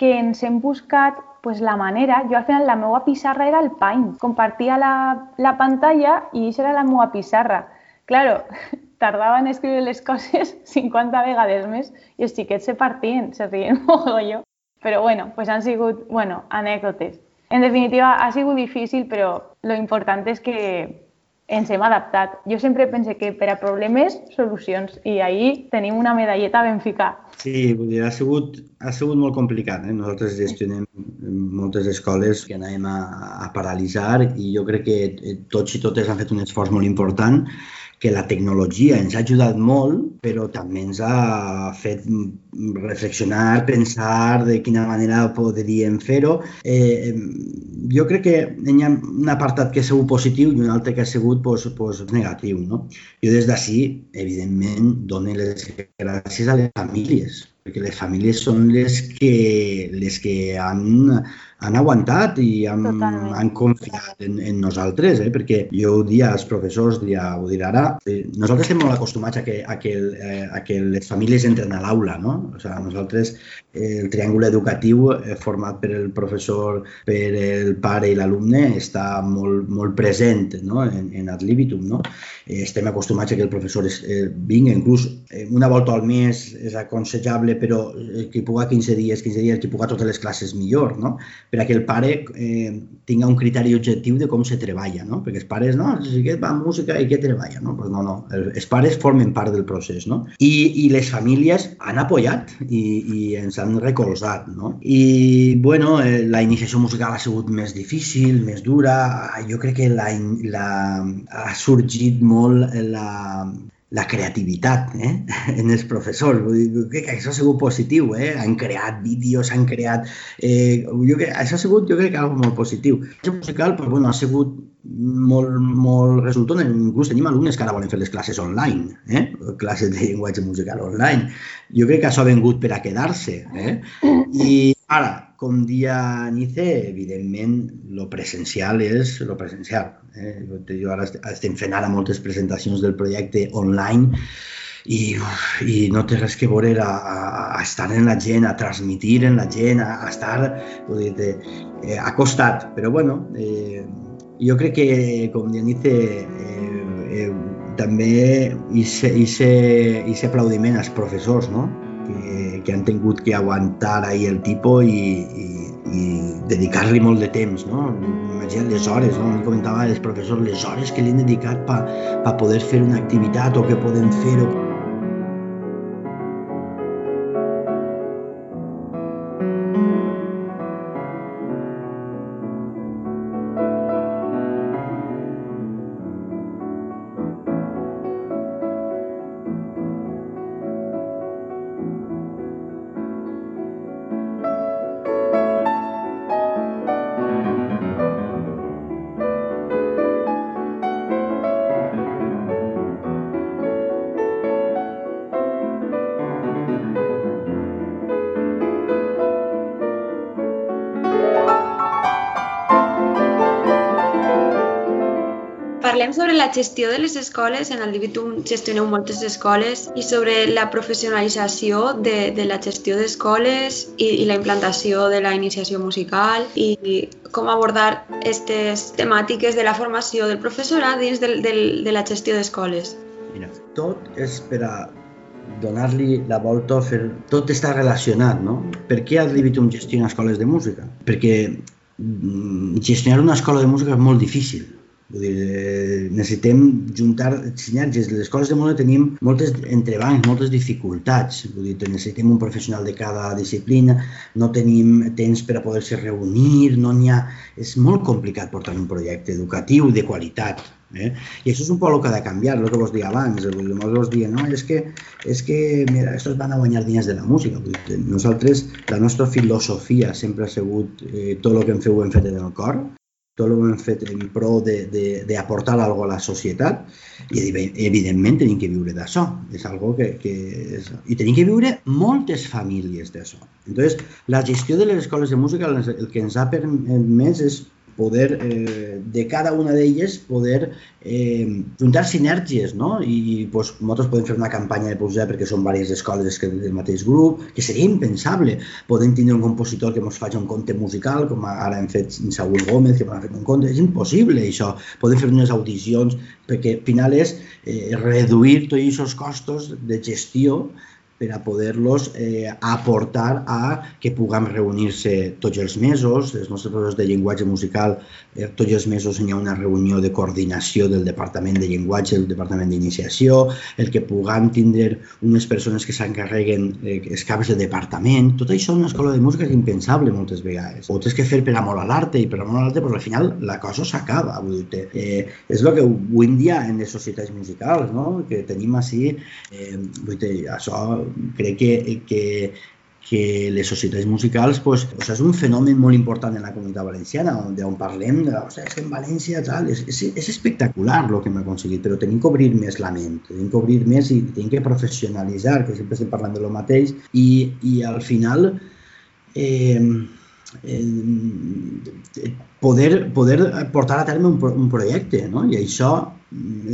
que ens hem buscat pues, la manera, jo al final la meva pissarra era el Paint, compartia la, la pantalla i això era la meva pissarra. Claro, tardava en escriure les coses 50 vegades més i els xiquets se partien, se rien mogolló. Però bueno, pues han sigut, bueno, anècdotes. En definitiva, ha sigut difícil, però lo important és que ens hem adaptat. Jo sempre pense que per a problemes, solucions, i ahir tenim una medalleta ben ficada. Sí, vull dir, ha sigut, ha sigut molt complicat. Eh? Nosaltres gestionem moltes escoles que anàvem a, a paralitzar i jo crec que tots i totes han fet un esforç molt important que la tecnologia ens ha ajudat molt, però també ens ha fet reflexionar, pensar de quina manera podríem fer-ho. Eh, jo crec que hi ha un apartat que ha sigut positiu i un altre que ha sigut pues, pues, negatiu. No? Jo des d'ací, evidentment, dono les gràcies a les famílies, perquè les famílies són les que, les que han han aguantat i han, han confiat en, en nosaltres, eh? perquè jo ho dia als professors, dia, ho diré ara, eh, nosaltres estem molt acostumats a que, a que, eh, a que les famílies entren a l'aula, no? O sigui, nosaltres, eh, el triangle educatiu eh, format per el professor, per el pare i l'alumne està molt, molt present no? en, en ad libitum, no? Eh, estem acostumats a que el professor es, eh, vingui, inclús eh, una volta al mes és aconsellable, però eh, que puga 15 dies, 15 dies, que puga totes les classes millor, no? Per a que el pare eh, tinga un criteri objectiu de com se treballa, no? Perquè els pares, no, si aquest va música i què treballa, no? Pues no, no, els pares formen part del procés, no? I, i les famílies han apoyat i, i ens han recolzat, no? I, bueno, eh, la iniciació musical ha sigut més difícil, més dura, jo crec que la, la, ha sorgit molt la, la creativitat eh? en els professors. Vull dir, que això ha sigut positiu, eh? han creat vídeos, han creat... Eh, jo que, això ha sigut, jo crec que algo molt positiu. El musical pues, bueno, ha sigut molt, molt resultant. Inclús tenim alumnes que ara volen fer les classes online, eh? classes de llenguatge musical online. Jo crec que això ha vengut per a quedar-se. Eh? I ara, com dia NICE, evidentment, lo presencial és lo presencial. Eh? Jo ara estem fent ara moltes presentacions del projecte online i, i no té res que veure a, a, a estar en la gent, a transmitir en la gent, a, a estar dir, eh, acostat. Però bueno, eh, jo crec que, com Dionice, eh, eh, també aquest aplaudiment als professors, no? Que, que han tingut que aguantar ahir el tipus i, i, i dedicar-li molt de temps. No? Imagina't les hores, no? em comentava els professors les hores que li han dedicat per pa, pa poder fer una activitat o que poden fer Parlem sobre la gestió de les escoles, en el Divitum gestioneu moltes escoles, i sobre la professionalització de, de la gestió d'escoles i, i la implantació de la iniciació musical i com abordar aquestes temàtiques de la formació del professorat dins del, del, de la gestió d'escoles. Mira, tot és per a donar-li la volta, fer... tot està relacionat, no? Per què el Divitum gestiona escoles de música? Perquè mm, gestionar una escola de música és molt difícil Vull dir, eh, necessitem juntar sinergies. Les escoles de música tenim moltes entrebancs, moltes dificultats. Vull dir, necessitem un professional de cada disciplina, no tenim temps per a poder-se reunir, no n'hi ha... És molt complicat portar un projecte educatiu de qualitat. Eh? I això és un poc el que ha de canviar, el que vos dia abans. Molts vos dia, no, és que, és que mira, estos van a guanyar diners de la música. Vull dir, nosaltres, la nostra filosofia sempre ha sigut eh, tot el que hem fet ho hem fet en el cor, tot ho hem fet en pro d'aportar alguna a la societat i evidentment tenim que viure d'això. És algo que, que és... I tenim que viure moltes famílies d'això. Entonces, la gestió de les escoles de música el que ens ha permès és poder, eh, de cada una d'elles, poder eh, juntar sinergies, no? I pues, nosaltres podem fer una campanya de publicitat perquè són diverses escoles del mateix grup, que seria impensable. Podem tindre un compositor que ens faci un conte musical, com ara hem fet Saúl Gómez, que m'ha fet un conte. És impossible, això. Podem fer unes audicions, perquè al final és eh, reduir tots aquests costos de gestió per a poder-los eh, aportar a que puguem reunir-se tots els mesos. Els nostres professors de llenguatge musical, eh, tots els mesos hi ha una reunió de coordinació del Departament de Llenguatge, del Departament d'Iniciació, el que puguem tindre unes persones que s'encarreguen eh, els caps de departament. Tot això en una escola de música és impensable moltes vegades. Ho tens que fer per amor a l'arte i per amor a l'arte, però al final la cosa s'acaba. Eh, és el que avui en dia en les societats musicals, no? que tenim així, eh, vull dir, això crec que, que, que les societats musicals pues, o sigui, és un fenomen molt important en la comunitat valenciana, on, on parlem de o sigui, és que en València tal, és, és, és espectacular el que hem aconseguit, però tenim que obrir més la ment, tenim que obrir més i tenim que professionalitzar, que sempre estem parlant de lo mateix, i, i al final eh, eh, poder, poder portar a terme un, un projecte, no? i això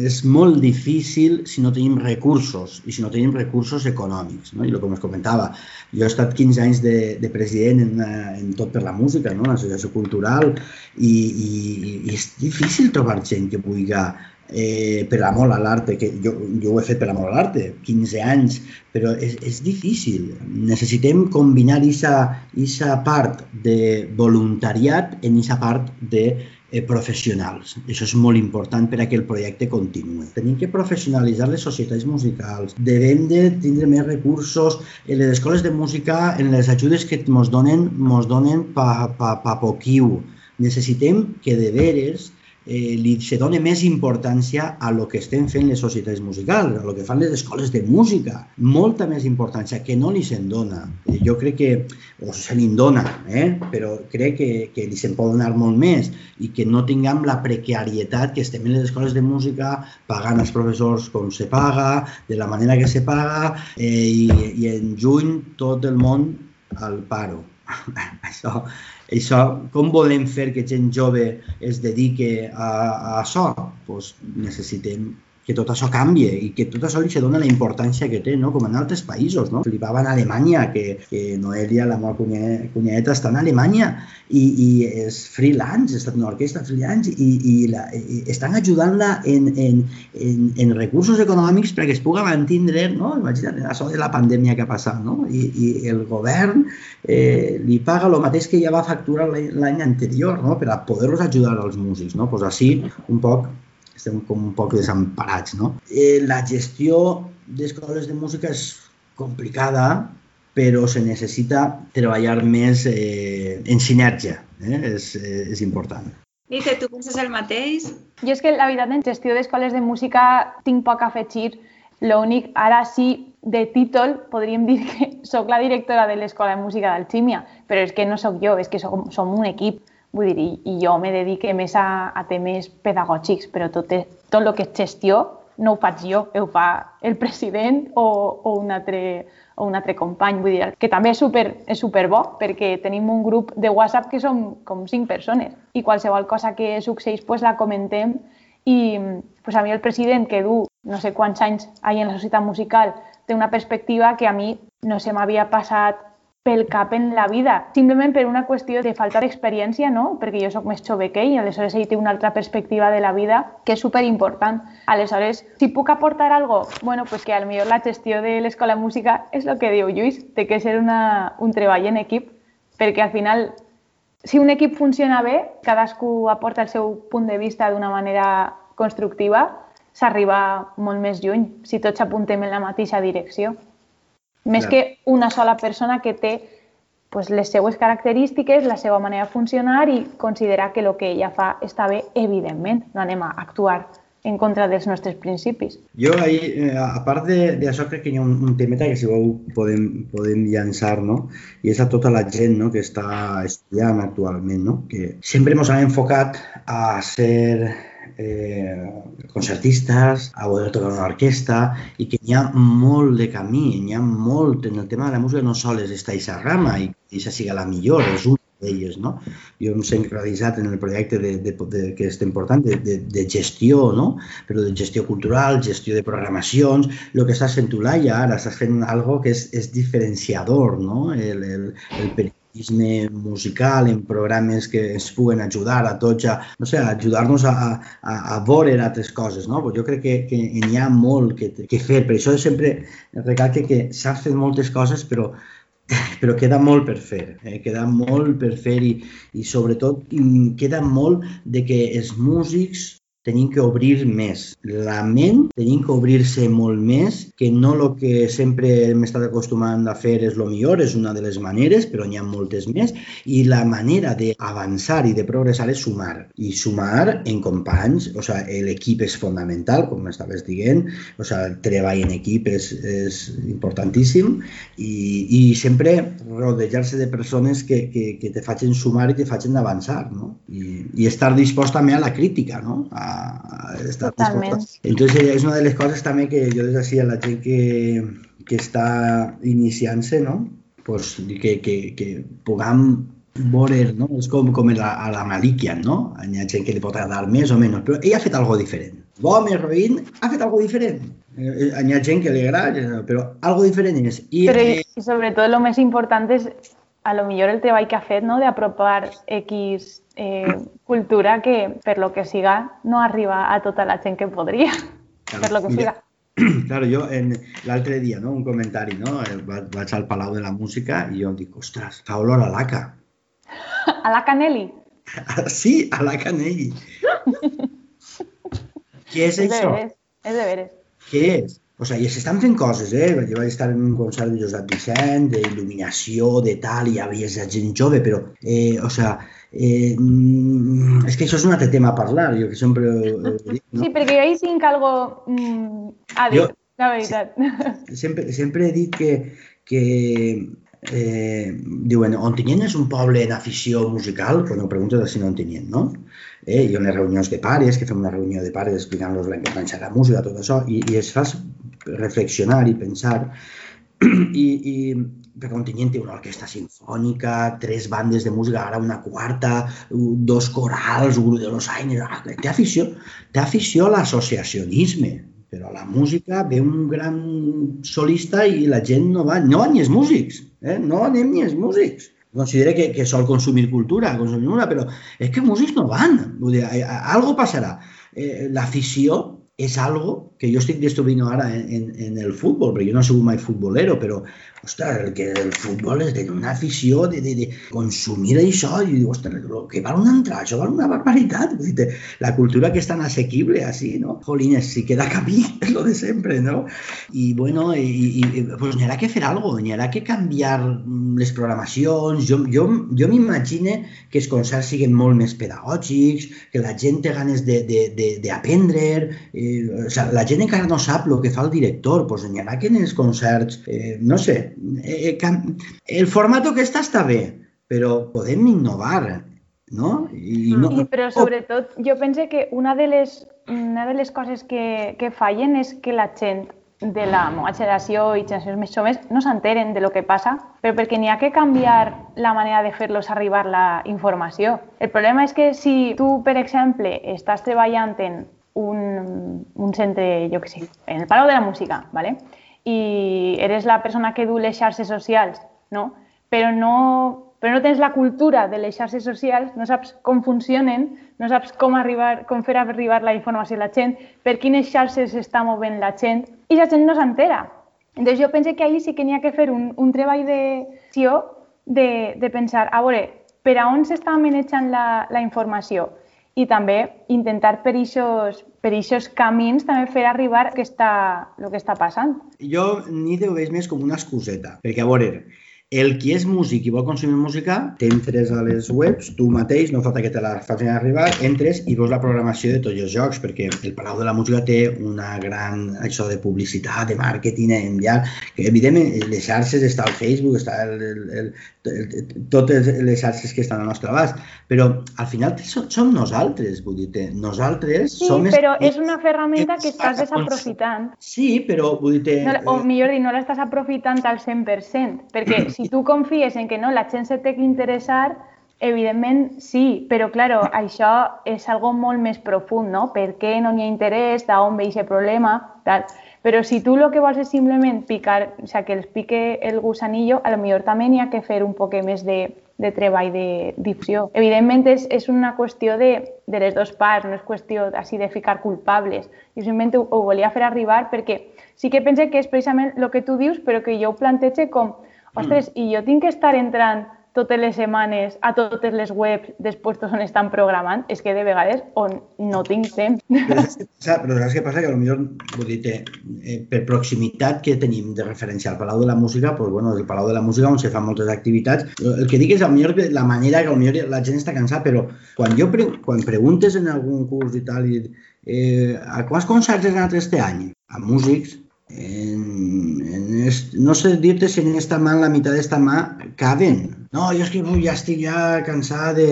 és molt difícil si no tenim recursos i si no tenim recursos econòmics. No? I el que us comentava, jo he estat 15 anys de, de president en, en tot per la música, no? l'associació cultural, i, i, i és difícil trobar gent que vulgui eh, per amor a l'arte, que jo, jo ho he fet per amor a l'arte, 15 anys, però és, és difícil. Necessitem combinar aquesta part de voluntariat en aquesta part de eh, professionals. Això és molt important per a que el projecte continuï. Tenim que professionalitzar les societats musicals. Devem de tindre més recursos en les escoles de música, en les ajudes que ens donen, mos donen pa, pa, pa poquiu. Necessitem que de veres eh, li se dona més importància a lo que estem fent les societats musicals, a lo que fan les escoles de música. Molta més importància que no li se'n dona. Eh, jo crec que, o se li dona, eh? però crec que, que li se'n pot donar molt més i que no tinguem la precarietat que estem en les escoles de música pagant els professors com se paga, de la manera que se paga, eh, i, i en juny tot el món al paro. Això això, com volem fer que gent jove es dedique a, a això? Pues necessitem que tot això canvie i que tot això li se dona la importància que té, no? com en altres països. No? Flipava en Alemanya, que, que Noelia, la meva cunyeta, està en Alemanya i, i és freelance, està en una orquestra freelance i, i, la, i estan ajudant-la en, en, en, en recursos econòmics perquè es pugui mantindre, no? imagina't, això de la pandèmia que ha passat, no? I, i el govern eh, li paga el mateix que ja va facturar l'any anterior no? per a poder-los ajudar als músics. No? Pues així, un poc estem com un poc desemparats. No? Eh, la gestió d'escoles de música és complicada, però se necessita treballar més eh, en sinergia, eh? és, eh, és important. Dice, tu penses el mateix? Jo és que la veritat en gestió d'escoles de música tinc poc a afegir. L'únic, ara sí, de títol podríem dir que sóc la directora de l'Escola de Música d'Alxímia, però és que no sóc jo, és que som, som un equip. Vull dir, i, i jo me dedique més a, a temes pedagògics, però tot, és, tot el que és gestió no ho faig jo, ho fa el president o, o, un, altre, o un altre company. Vull dir, que també és super, és super bo perquè tenim un grup de WhatsApp que som com cinc persones i qualsevol cosa que succeeix pues, la comentem i pues, a mi el president que du no sé quants anys ahí en la societat musical té una perspectiva que a mi no se m'havia passat pel cap en la vida, simplement per una qüestió de falta d'experiència, no? perquè jo sóc més jove que ell, aleshores ell té una altra perspectiva de la vida que és superimportant. Aleshores, si puc aportar algo, bueno, pues que millor la gestió de l'escola de música és el que diu Lluís, té que ser una, un treball en equip, perquè al final, si un equip funciona bé, cadascú aporta el seu punt de vista d'una manera constructiva, s'arriba molt més lluny si tots apuntem en la mateixa direcció. Més que una sola persona que té pues, les seues característiques, la seva manera de funcionar i considerar que el que ella fa està bé, evidentment. No anem a actuar en contra dels nostres principis. Jo, ahí, eh, a part d'això, crec que hi ha un, un temeta que si vol podem, podem llançar, no? I és a tota la gent no? que està estudiant actualment, no? Que sempre ens hem enfocat a ser eh, concertistes, a poder tocar una orquestra i que hi ha molt de camí, hi ha molt, en el tema de la música no sols està aquesta rama i aquesta siga la millor, és un d'elles, no? Jo em sent realitzat en el projecte de, de, de, que estem portant de, de, de gestió, no? Però de gestió cultural, gestió de programacions, el que estàs fent tu, Laia, ara estàs fent algo que és, és diferenciador, no? El, el, el periodisme musical, en programes que ens puguen ajudar a tots a, no sé, ajudar-nos a, a, a veure altres coses, no? Pues jo crec que, que n'hi ha molt que, que fer, per això sempre recalque que s'han fet moltes coses, però però queda molt per fer, eh? queda molt per fer i, i sobretot queda molt de que els músics tenim que obrir més. La ment tenim que obrir-se molt més, que no el que sempre hem estat acostumant a fer és el millor, és una de les maneres, però n'hi ha moltes més, i la manera d'avançar i de progressar és sumar. I sumar en companys, o sigui, l'equip és fonamental, com estaves dient, o sigui, el treball en equip és, és importantíssim, i, i sempre rodejar-se de persones que, que, que te facin sumar i te facin avançar, no? I, i estar dispost també a la crítica, no? A, estar Totalment. Entonces és una de les coses també que jo les decía a la gent que, que està iniciant-se, no? Pues que, que, que puguem veure, no? És com, com a, a la Malikian, no? Hi ha gent que li pot agradar més o menys, però ella ha fet algo diferent. L'home Roïn ha fet diferent. Eh, hi ha gent que li agrada, però algo diferent és. I, però i sobretot el més important és a lo millor el treball que ha fet no, d'apropar X eh, cultura que, per lo que siga, no arriba a tota la gent que podria, Claro, per lo que siga. Claro, jo l'altre dia, no, un comentari, no? eh, va- vaig al Palau de la Música i jo dic, ostres, fa olor a laca. A la Canelli, Sí, a la Canelli. Què és és de això? veres, és de veres. Què és? O sigui, s'estan fent coses, eh? Jo vaig estar en un concert de Josep Vicent, d'il·luminació, de tal, i hi havia gent jove, però, eh, o sigui, eh, mm, és que això és un altre tema a parlar, jo que sempre ho dic, no? Sí, perquè ahí tinc algo mm, a dir, Jo- la veritat. sempre, sempre he dit que, que eh, diuen, Ontinyent és un poble en afició musical, però no preguntes si no Ontinyent, no? Eh, i en les reunions de pares, que fem una reunió de pares explicant-los la importància de la música, tot això, i, i es fas reflexionar i pensar i, i perquè Ontinyent té una orquestra sinfònica, tres bandes de música, ara una quarta, dos corals, un de los Aines, ah, té afició, té afició a l'associacionisme, però la música ve un gran solista i la gent no va, no van ni els músics, eh? no anem ni els músics. Considera que, que sol consumir cultura, consumir una, però és que músics no van. Vull dir, algo passarà. Eh, L'afició és algo que jo estic descobrint ara en, en, en el futbol, perquè jo no he sigut mai futbolero, però, ostres, el que el futbol és tenir una afició de, de, de consumir això i dius, ostres, el que val una entrada, això val una barbaritat. Vull dir, la cultura que és tan assequible, així, no? Jolines, si queda camí, és lo de sempre, no? I, bueno, pues, n'hi haurà que fer alguna cosa, n'hi haurà que canviar mm, les programacions. Jo, jo, jo m'imagine que els concerts siguin molt més que la gent té ganes d'aprendre, eh, o sigui, la gent encara no sap el que fa el director, doncs n'hi haurà que en els concerts, eh, no sé, eh, cam- el format que està està bé, però podem innovar, no? I no I, però sobretot jo penso que una de les, una de les coses que, que fallen és que la gent de la meva generació i generacions més joves no s'enteren de lo que passa, però perquè n'hi ha que canviar la manera de fer-los arribar la informació. El problema és que si tu, per exemple, estàs treballant en un, un centre, jo què sé, en el Palau de la Música, ¿vale? i eres la persona que du les xarxes socials, no? però no, però no tens la cultura de les xarxes socials, no saps com funcionen, no saps com, arribar, com fer arribar la informació a la gent, per quines xarxes s'està movent la gent, i la gent no s'entera. Entonces jo penso que ahir sí que n'hi ha que fer un, un treball d'acció de, de pensar, a veure, per a on s'està manejant la, la informació? I també intentar per aquests camins també fer arribar que està, el que està passant. jo ni ho veig més com una excuseta, perquè a veure, el qui és músic i vol consumir música, t'entres a les webs, tu mateix, no falta que te la facin arribar, entres i veus la programació de tots els jocs, perquè el Palau de la Música té una gran això de publicitat, de màrqueting, enviar, que evidentment les xarxes, està el Facebook, està el, el, el, el, totes les xarxes que estan al nostre abast, però al final som, som nosaltres, vull dir nosaltres Sí, som... però els- és una ferramenta que estàs desaprofitant. Sí, però vull dir No, o millor dit, no l'estàs aprofitant al 100%, perquè si tu confies en que no, la gent se té que interessar, evidentment sí, però claro, això és algo molt més profund, no? Per què no n'hi ha interès, d'on ve aquest problema, tal. Però si tu el que vols és simplement picar, o sea, que els pique el gusanillo, a lo millor també n'hi ha que fer un poc més de, de treball de difusió. Evidentment és, és una qüestió de, de les dues parts, no és qüestió així de ficar culpables. Jo simplement ho, ho volia fer arribar perquè sí que pense que és precisament el que tu dius, però que jo ho plantege com, ostres, i jo tinc que estar entrant totes les setmanes a totes les webs puestos on estan programant, és que de vegades on no tinc temps. Però saps, què passa? però saps què passa? Que potser, vull dir, eh, per proximitat que tenim de referència al Palau de la Música, doncs, bueno, el Palau de la Música on se fan moltes activitats. El que dic és que la manera que millor la gent està cansada, però quan jo pre quan preguntes en algun curs i tal, i, eh, a quants concerts has anat este any? A músics, en, en est, no sé dir-te si en esta mà, en la meitat d'esta mà, caben. No, jo és que ui, ja estic ja cansat de,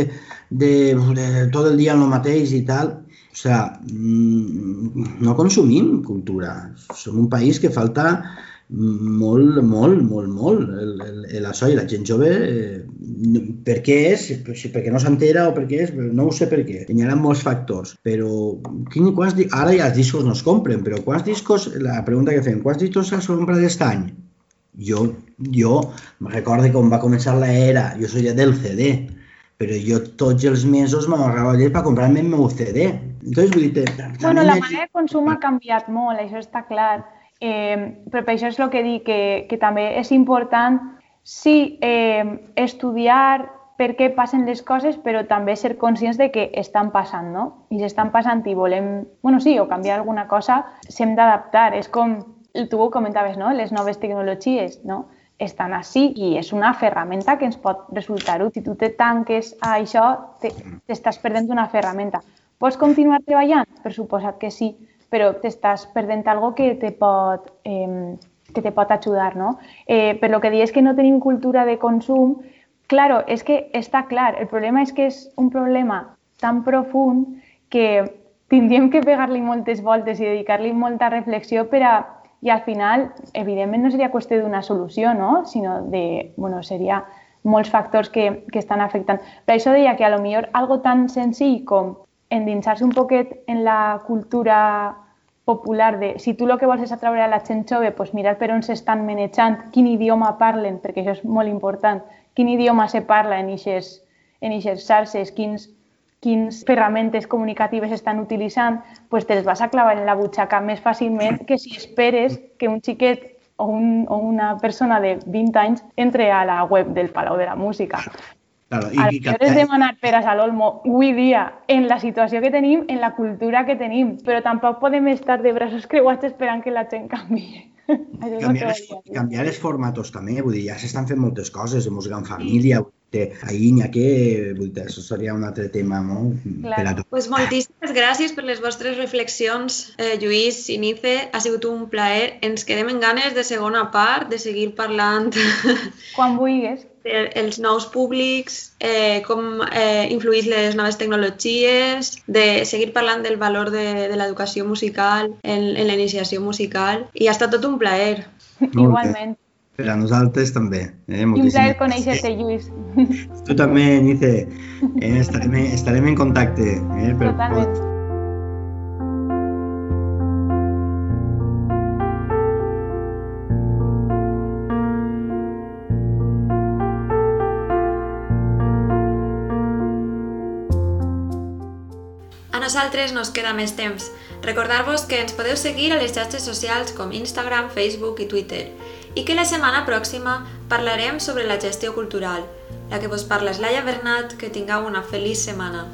de, de tot el dia en el mateix i tal. O sea, mm, no consumim cultura. Som un país que falta molt, molt, molt, molt el, el, el això i la gent jove eh, per què és? Si perquè no s'entera o per què és? No ho sé per què. Hi ha molts factors, però quin, quants, ara ja els discos no es compren, però quants discos, la pregunta que fem, quants discos has comprat aquest any? jo, jo me recordo quan va començar l'era, jo soy del CD, però jo tots els mesos m'agarrava llet per comprar-me el meu CD. Entonces, vull dir, bueno, la manera de consum ha canviat molt, això està clar. Eh, però per això és el que dic, que, que també és important, sí, eh, estudiar per què passen les coses, però també ser conscients de que estan passant, no? I si estan passant i volem, bueno, sí, o canviar alguna cosa, s'hem d'adaptar. És com, tu ho comentaves, no? Les noves tecnologies, no? Estan així i és una ferramenta que ens pot resultar útil. Si tu te tanques a això, t'estàs perdent una ferramenta. Pots continuar treballant? Per suposat que sí, però t'estàs perdent algo que te pot, eh, que te pot ajudar, no? Eh, lo que dius que no tenim cultura de consum, Claro, és que està clar. El problema és que és un problema tan profund que tindríem que pegar-li moltes voltes i dedicar-li molta reflexió al final, evidentment, no seria qüestió d'una solució, no? sinó de... Bueno, seria molts factors que, que estan afectant. Per això deia que a lo millor algo tan senzill com endinsar-se un poquet en la cultura popular de si tu el que vols és atraure a la gent jove, doncs mirar per on s'estan manejant, quin idioma parlen, perquè això és molt important, quin idioma se parla en aquestes en eixes xarxes, quins, quins ferramentes comunicatives estan utilitzant, pues te'ls vas a clavar en la butxaca més fàcilment que si esperes que un xiquet o, un, o una persona de 20 anys entre a la web del Palau de la Música. Claro, i, i que... és demanar peres a l'Olmo avui dia, en la situació que tenim, en la cultura que tenim, però tampoc podem estar de braços creuats esperant que la gent canvi. canviar, els, canviar els formatos també, vull dir, ja s'estan fent moltes coses, de música en família, sí. Ahir n'hi ha que, vull dir, això seria un altre tema, no? Per a pues moltíssimes gràcies per les vostres reflexions, eh, Lluís i Nice, ha sigut un plaer, ens quedem en ganes de segona part, de seguir parlant. Quan vulguis els nous públics, eh, com eh, influïs les noves tecnologies, de seguir parlant del valor de, de l'educació musical en, en la iniciació musical. I ha estat tot un plaer. Igualment. Per a nosaltres també. Eh? un plaer conèixer-te, Lluís. Tu també, Nice. Eh, estarem, estarem en contacte. Eh, per Totalment. Pot nosaltres nos queda més temps. Recordar-vos que ens podeu seguir a les xarxes socials com Instagram, Facebook i Twitter i que la setmana pròxima parlarem sobre la gestió cultural. La que vos parla és Laia Bernat, que tingueu una feliç setmana.